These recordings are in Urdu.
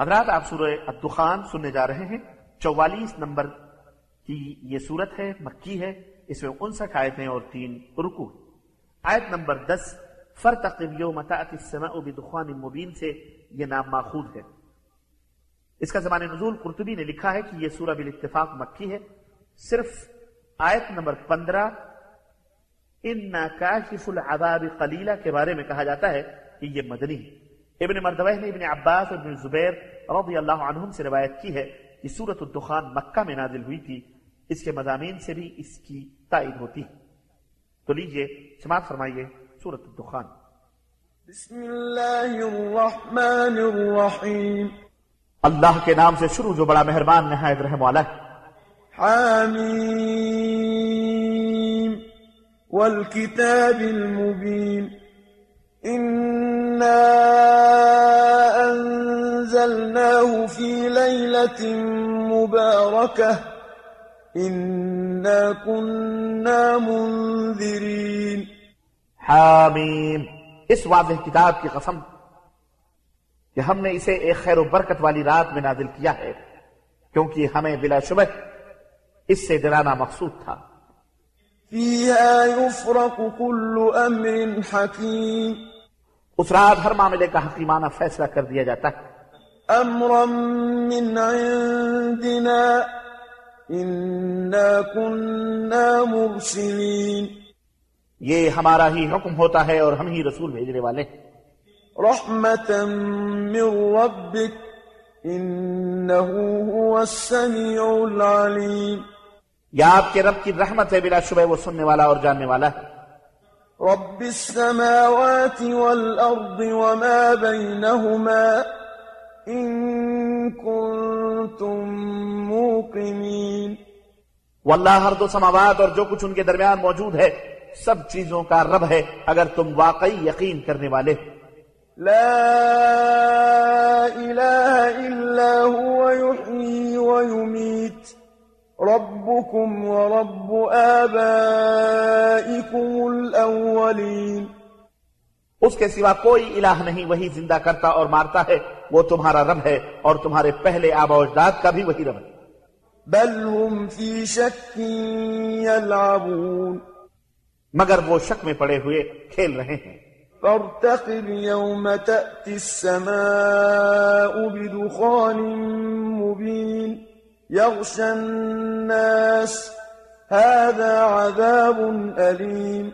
حضرات، آپ سورہ الدخان سننے جا رہے ہیں۔ چوالیس نمبر کی یہ صورت ہے، مکی ہے۔ اس میں انسٹھ آیتیں اور تین رکو آیت نمبر دس فرتقب یوم تأتی السماء بدخان مبین سے یہ نام ماخوذ ہے۔ اس کا زمان نزول قرطبی نے لکھا ہے کہ یہ سورہ بالاتفاق مکی ہے۔ صرف آیت نمبر پندرہ، انا کاشف العذاب قلیلہ کے بارے میں کہا جاتا ہے کہ یہ مدنی ہے۔ ابن مردوہ نے ابن عباس اور ابن زبیر رضی اللہ عنہم سے روایت کی ہے کہ سورت الدخان مکہ میں نازل ہوئی تھی اس کے مضامین سے بھی اس کی تائید ہوتی ہے۔ تو لیجیے سماعت فرمائیے سورت الدخان۔ بسم اللہ الرحمن الرحیم۔ اللہ کے نام سے شروع جو بڑا مہربان نہایت رحم والا ہے۔ حامیم۔ والکتاب المبین۔ إنا أنزلناه في ليلة مباركة إنا كنا منذرين حامیم اس واضح کتاب کی قسم کہ ہم نے اسے ایک خیر و برکت والی رات میں نازل کیا ہے کیونکہ ہمیں بلا شبہ اس سے ڈرانا مقصود تھا۔ فيها يفرق كل أمر حكيم اس رات ہر معاملے کا حکیمانہ فیصلہ کر دیا جاتا ہے۔ أمرا من عندنا إنا كنا مرسلين۔ یہ ہمارا ہی حکم ہوتا ہے اور ہم ہی رسول بھیجنے والے ہیں۔ رحمة من ربك إنه هو السميع العليم یا آپ کے رب کی رحمت ہے بلا شبہ وہ سننے والا اور جاننے والا ہے۔ رب السماوات والأرض وما بينهما إن كنتم موقنين. واللہ ہر دو سماوات اور جو کچھ ان کے درمیان موجود ہے سب چیزوں کا رب ہے اگر تم واقعی یقین کرنے والے۔ لا إله إلا هو يحيي ويميت. ربكم ورب آبائكم الأولين. اس کے سوا کوئی الہ نہیں وہی زندہ کرتا اور مارتا ہے۔ وہ تمہارا رب ہے اور تمہارے پہلے آبا اجداد کا بھی وہی رب ہے۔ بل هم في شك يلعبون مگر وہ شک میں پڑے ہوئے کھیل رہے ہیں۔ فارتقب يوم تأتي السماء بدخان مبين يغشى الناس. هذا عذاب أليم.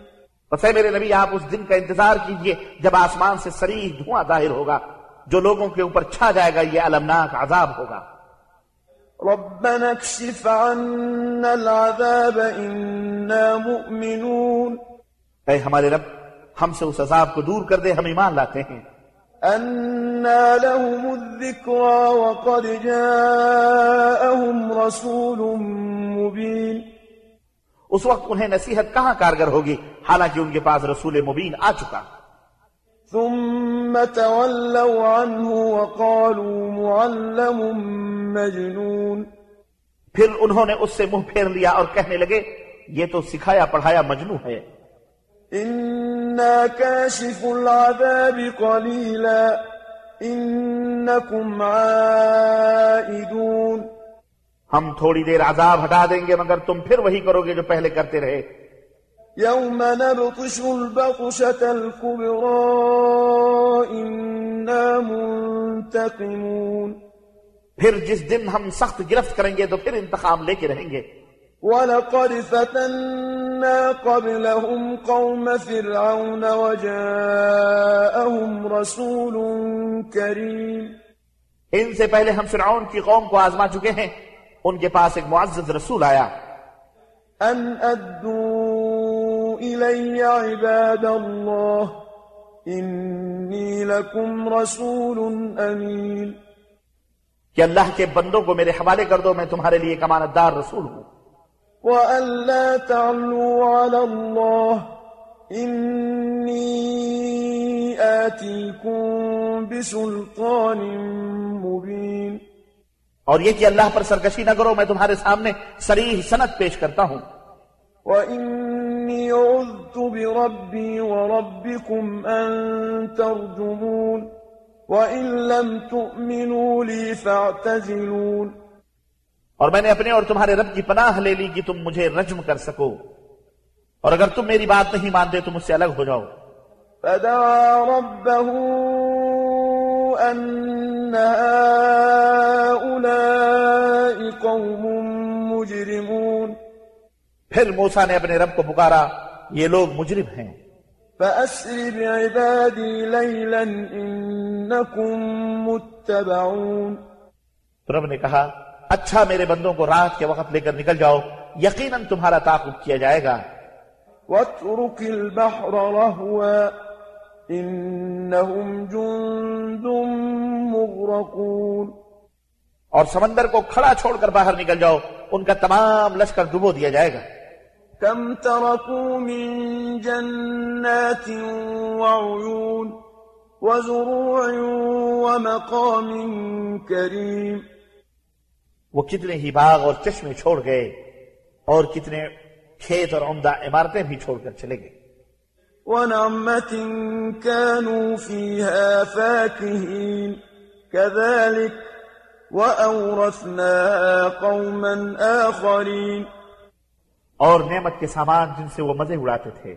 بس اے میرے نبی آپ اس دن کا انتظار کیجیے جب آسمان سے سریح دھواں ظاہر ہوگا جو لوگوں کے اوپر چھا جائے گا یہ المناک عذاب ہوگا۔ ربنا اكشف عنا العذاب إنا مؤمنون. اے ہمارے رب ہم سے اس عذاب کو دور کر دے ہم ایمان لاتے ہیں۔ أنا لهم الذكرى وقد جاءهم رسول مبين۔ اس وقت انہیں نصیحت کہاں کارگر ہوگی؟ حالانکہ ان کے پاس رسول مبین آ چکا۔ ثم تولوا عنه وقالوا معلم مجنون۔ پھر انہوں نے اس سے منہ پھیر لیا اور کہنے لگے یہ تو سکھایا پڑھایا مجنو ہے۔ إنا كاشف العذاب قليلا إنكم عائدون ہم تھوڑی دیر عذاب ہٹا دیں گے مگر تم پھر وہی کرو گے جو پہلے کرتے رہے۔ يوم نبطش البطشة الكبرى إنا منتقمون پھر جس دن ہم سخت گرفت کریں گے تو پھر انتقام لے کے رہیں گے۔ ولقد فتنا قبلهم قوم فرعون وجاءهم رسول كريم. ان سے پہلے ہم فرعون کی قوم کو آزما چکے ہیں ان کے پاس ایک معزز رسول آیا۔ أن أدوا إلي عباد الله إني لكم رسول أمين۔ کہ اللہ کے بندوں کو میرے حوالے کر دو میں تمہارے لیے ایک امانت دار رسول ہوں۔ وأن لا تعلوا على الله إني آتيكم بسلطان مبين. اور یہ کہ اللہ پر سرکشی نہ کرو میں تمہارے سامنے سریح سند پیش کرتا ہوں۔ وإني عذت بربي وربكم أن ترجمون وإن لم تؤمنوا لي فاعتزلون. اور میں نے اپنے اور تمہارے رب کی پناہ لے لی کہ تم مجھے رجم کر سکو۔ اور اگر تم میری بات نہیں مانتے تو مجھ سے الگ ہو جاؤ۔ فدعا ربه أن هؤلاء قوم مجرمون۔ پھر موسا نے اپنے رب کو پکارا یہ لوگ مجرم ہیں۔ فأسر بعبادي ليلا إنكم متبعون۔ تو رب نے کہا اچھا میرے بندوں کو رات کے وقت لے کر نکل جاؤ یقیناً تمہارا تعاقب کیا جائے گا۔ واترك البحر رهوا إنهم جند مغرقون۔ اور سمندر کو کھڑا چھوڑ کر باہر نکل جاؤ ان کا تمام لشکر ڈبو دیا جائے گا۔ كم تركوا من جنات وعيون وزروع ومقام كريم۔ وہ کتنے ہی باغ اور چشمے چھوڑ گئے اور کتنے کھیت اور عمدہ عمارتیں بھی چھوڑ کر چلے گئے۔ ونعمة كانوا فيها فاكهين كذلك وأورثناها قوما آخرين اور نعمت کے سامان جن سے وہ مزے اڑاتے تھے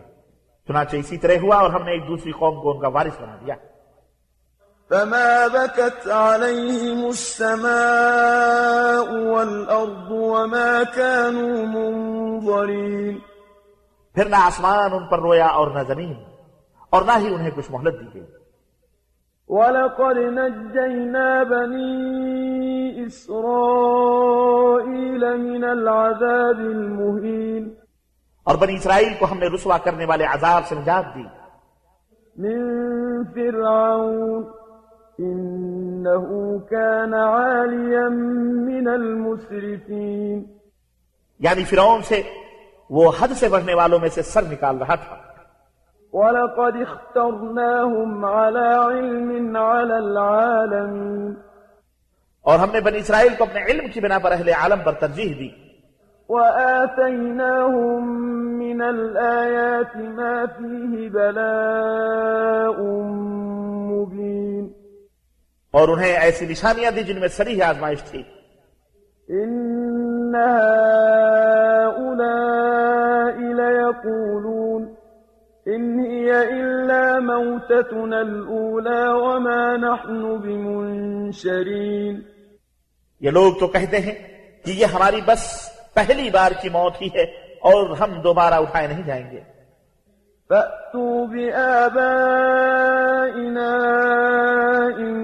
چنانچہ اسی طرح ہوا اور ہم نے ایک دوسری قوم کو ان کا وارث بنا دیا۔ فما بكت عليهم السماء والأرض وما كانوا منظرين پھر نہ آسمان ان پر رویا اور نہ زمین اور نہ ہی انہیں کچھ مہلت دی گئی۔ ولقد نجينا بني إسرائيل من العذاب المهين اور بنی اسرائیل کو ہم نے رسوا کرنے والے عذاب سے نجات دی۔ من فرعون إنه كان عاليا من المسرفين. یعنی فرعون سے وہ حد سے بڑھنے والوں میں سے سر نکال رہا تھا۔ ولقد اخترناهم على علم على العالمين. اور ہم نے بنی اسرائیل کو اپنے علم کی بنا پر اہل عالم پر ترجیح دی۔ وآتيناهم من الآيات ما فيه بلاء مبين. اور انہیں ایسی نشانیاں دی جن میں سری آزمائش تھی۔ هؤلاء ليقولون إن هي إلا موتتنا الأولى وما نحن بمنشرين۔ یہ لوگ تو کہتے ہیں کہ یہ ہماری بس پہلی بار کی موت ہی ہے اور ہم دوبارہ اٹھائے نہیں جائیں گے۔ فأتوا بآبائنا إن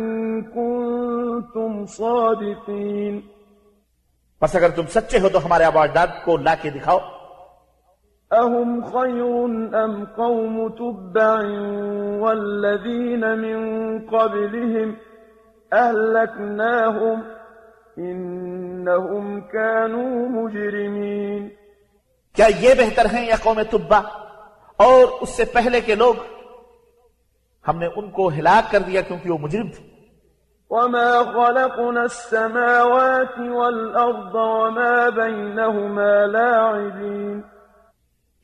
كنتم صادقين. بس اگر تم سچے ہو تو ہمارے آباد داد کو لا کے دکھاؤ۔ أهم خير أم قوم تبع والذين من قبلهم أهلكناهم إنهم كانوا مجرمين. کیا یہ بہتر ہیں یا قوم تبا اور اس سے پہلے کے لوگ ہم نے ان کو ہلاک کر دیا کیونکہ وہ مجرم تھے۔ وما خلقنا السماوات والأرض وما بينهما لاعبين۔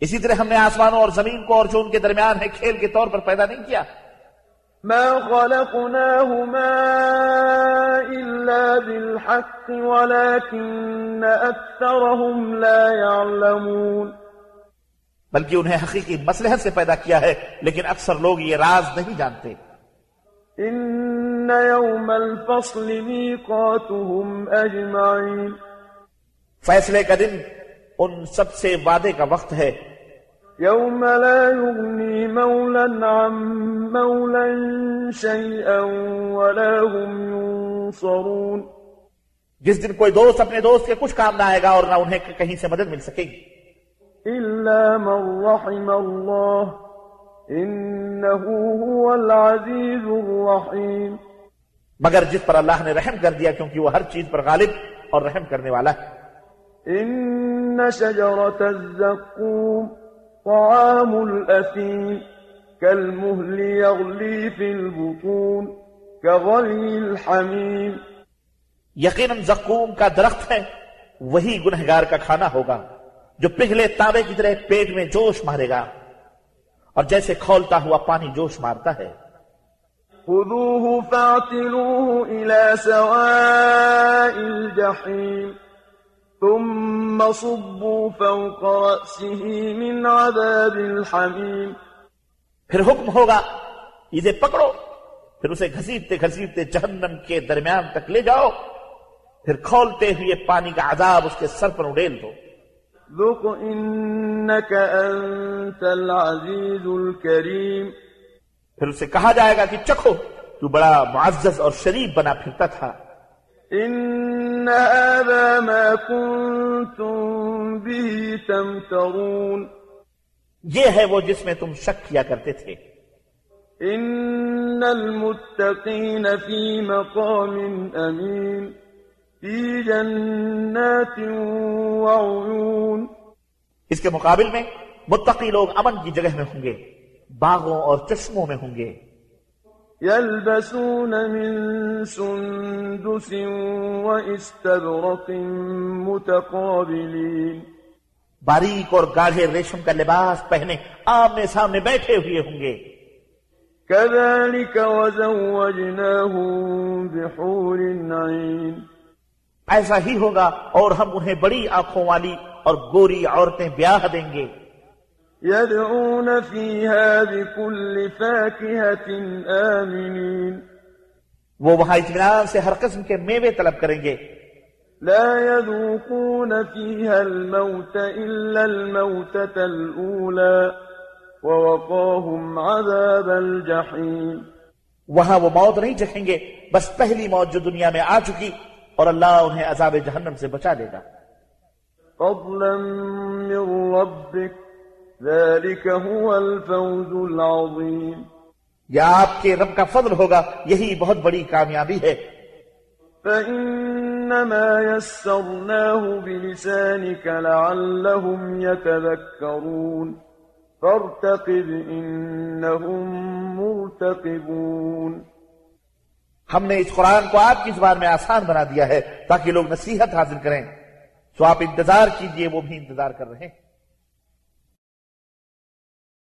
اسی طرح ہم نے آسمانوں اور زمین کو اور جو ان کے درمیان ہے کھیل کے طور پر پیدا نہیں کیا۔ ما خلقناهما إلا بالحق ولكن أكثرهم لا يعلمون۔ بلکہ انہیں حقیقی مسلحت سے پیدا کیا ہے لیکن اکثر لوگ یہ راز نہیں جانتے۔ إن يوم الفصل ميقاتهم أجمعين۔ فیصلے کا دن ان سب سے وعدے کا وقت ہے۔ يوم لا يغني مولا عن مولا شيئا ولا هم ينصرون۔ جس دن کوئی دوست اپنے دوست کے کچھ کام نہ آئے گا اور نہ انہیں کہیں سے مدد مل سکے گی۔ إلا من رحم الله إنه هو العزيز الرحيم. مگر جس پر اللہ نے رحم کر دیا کیونکہ وہ ہر چیز پر غالب اور رحم کرنے والا ہے۔ إن شجرة الزقوم طعام الأثيم كالمهل يغلي في البطون كغلي الحميم. یقیناً زقوم کا درخت ہے وہی گنہگار کا کھانا ہوگا۔ جو پگھلے تانبے کی طرح پیٹ میں جوش مارے گا اور جیسے کھولتا ہوا پانی جوش مارتا ہے۔ خذوه فاعتلوه إلى سواء الجحيم ثم صبوا فوق رأسه من عذاب الحميم۔ پھر حکم ہوگا اسے پکڑو پھر اسے گھسیٹتے گھسیٹتے جہنم کے درمیان تک لے جاؤ پھر کھولتے ہوئے پانی کا عذاب اس کے سر پر اڈیل دو۔ ذق إنك أنت العزيز الكريم. پھر اسے کہا جائے گا کہ چکھو تو بڑا معزز اور شریف بنا پھرتا تھا۔ إن هذا ما كنتم به تمترون. یہ ہے وہ جس میں تم شک کیا کرتے تھے۔ إن المتقين في مقام أمين. في جنات وعيون۔ اس کے مقابل میں متقی لوگ امن کی جگہ میں ہوں گے باغوں اور چشموں میں ہوں گے۔ يلبسون من سندس واستبرق متقابلين۔ باریک اور گاڑھے ریشم کا لباس پہنے آمنے سامنے بیٹھے ہوئے ہوں گے۔ كذلك وزوجناهم بحور عين۔ ایسا ہی ہوگا اور ہم انہیں بڑی آنکھوں والی اور گوری عورتیں بیاہ دیں گے۔ يدعون فيها بكل فاكهة آمنين۔ وہ وہاں اطمینان سے ہر قسم کے میوے طلب کریں گے۔ لا يذوقون فيها الموت إلا الموتة الأولى ووقاهم عذاب الجحيم۔ وہاں وہ موت نہیں چکھیں گے بس پہلی موت جو دنیا میں آ چکی۔ اور اللہ انہیں عذاب جہنم سے بچا دے گا۔ فضلا من ربك ذلك هو الفوز العظيم یا آپ کے رب کا فضل ہوگا یہی بہت بڑی کامیابی ہے۔ فإنما يسرناه بلسانك لعلهم يتذكرون۔ فارتقب إنهم مرتقبون۔ ہم نے اس قرآن کو آپ کی زبان میں آسان بنا دیا ہے تاکہ لوگ نصیحت حاصل کریں۔ تو آپ انتظار کیجیے، وہ بھی انتظار کر رہے ہیں۔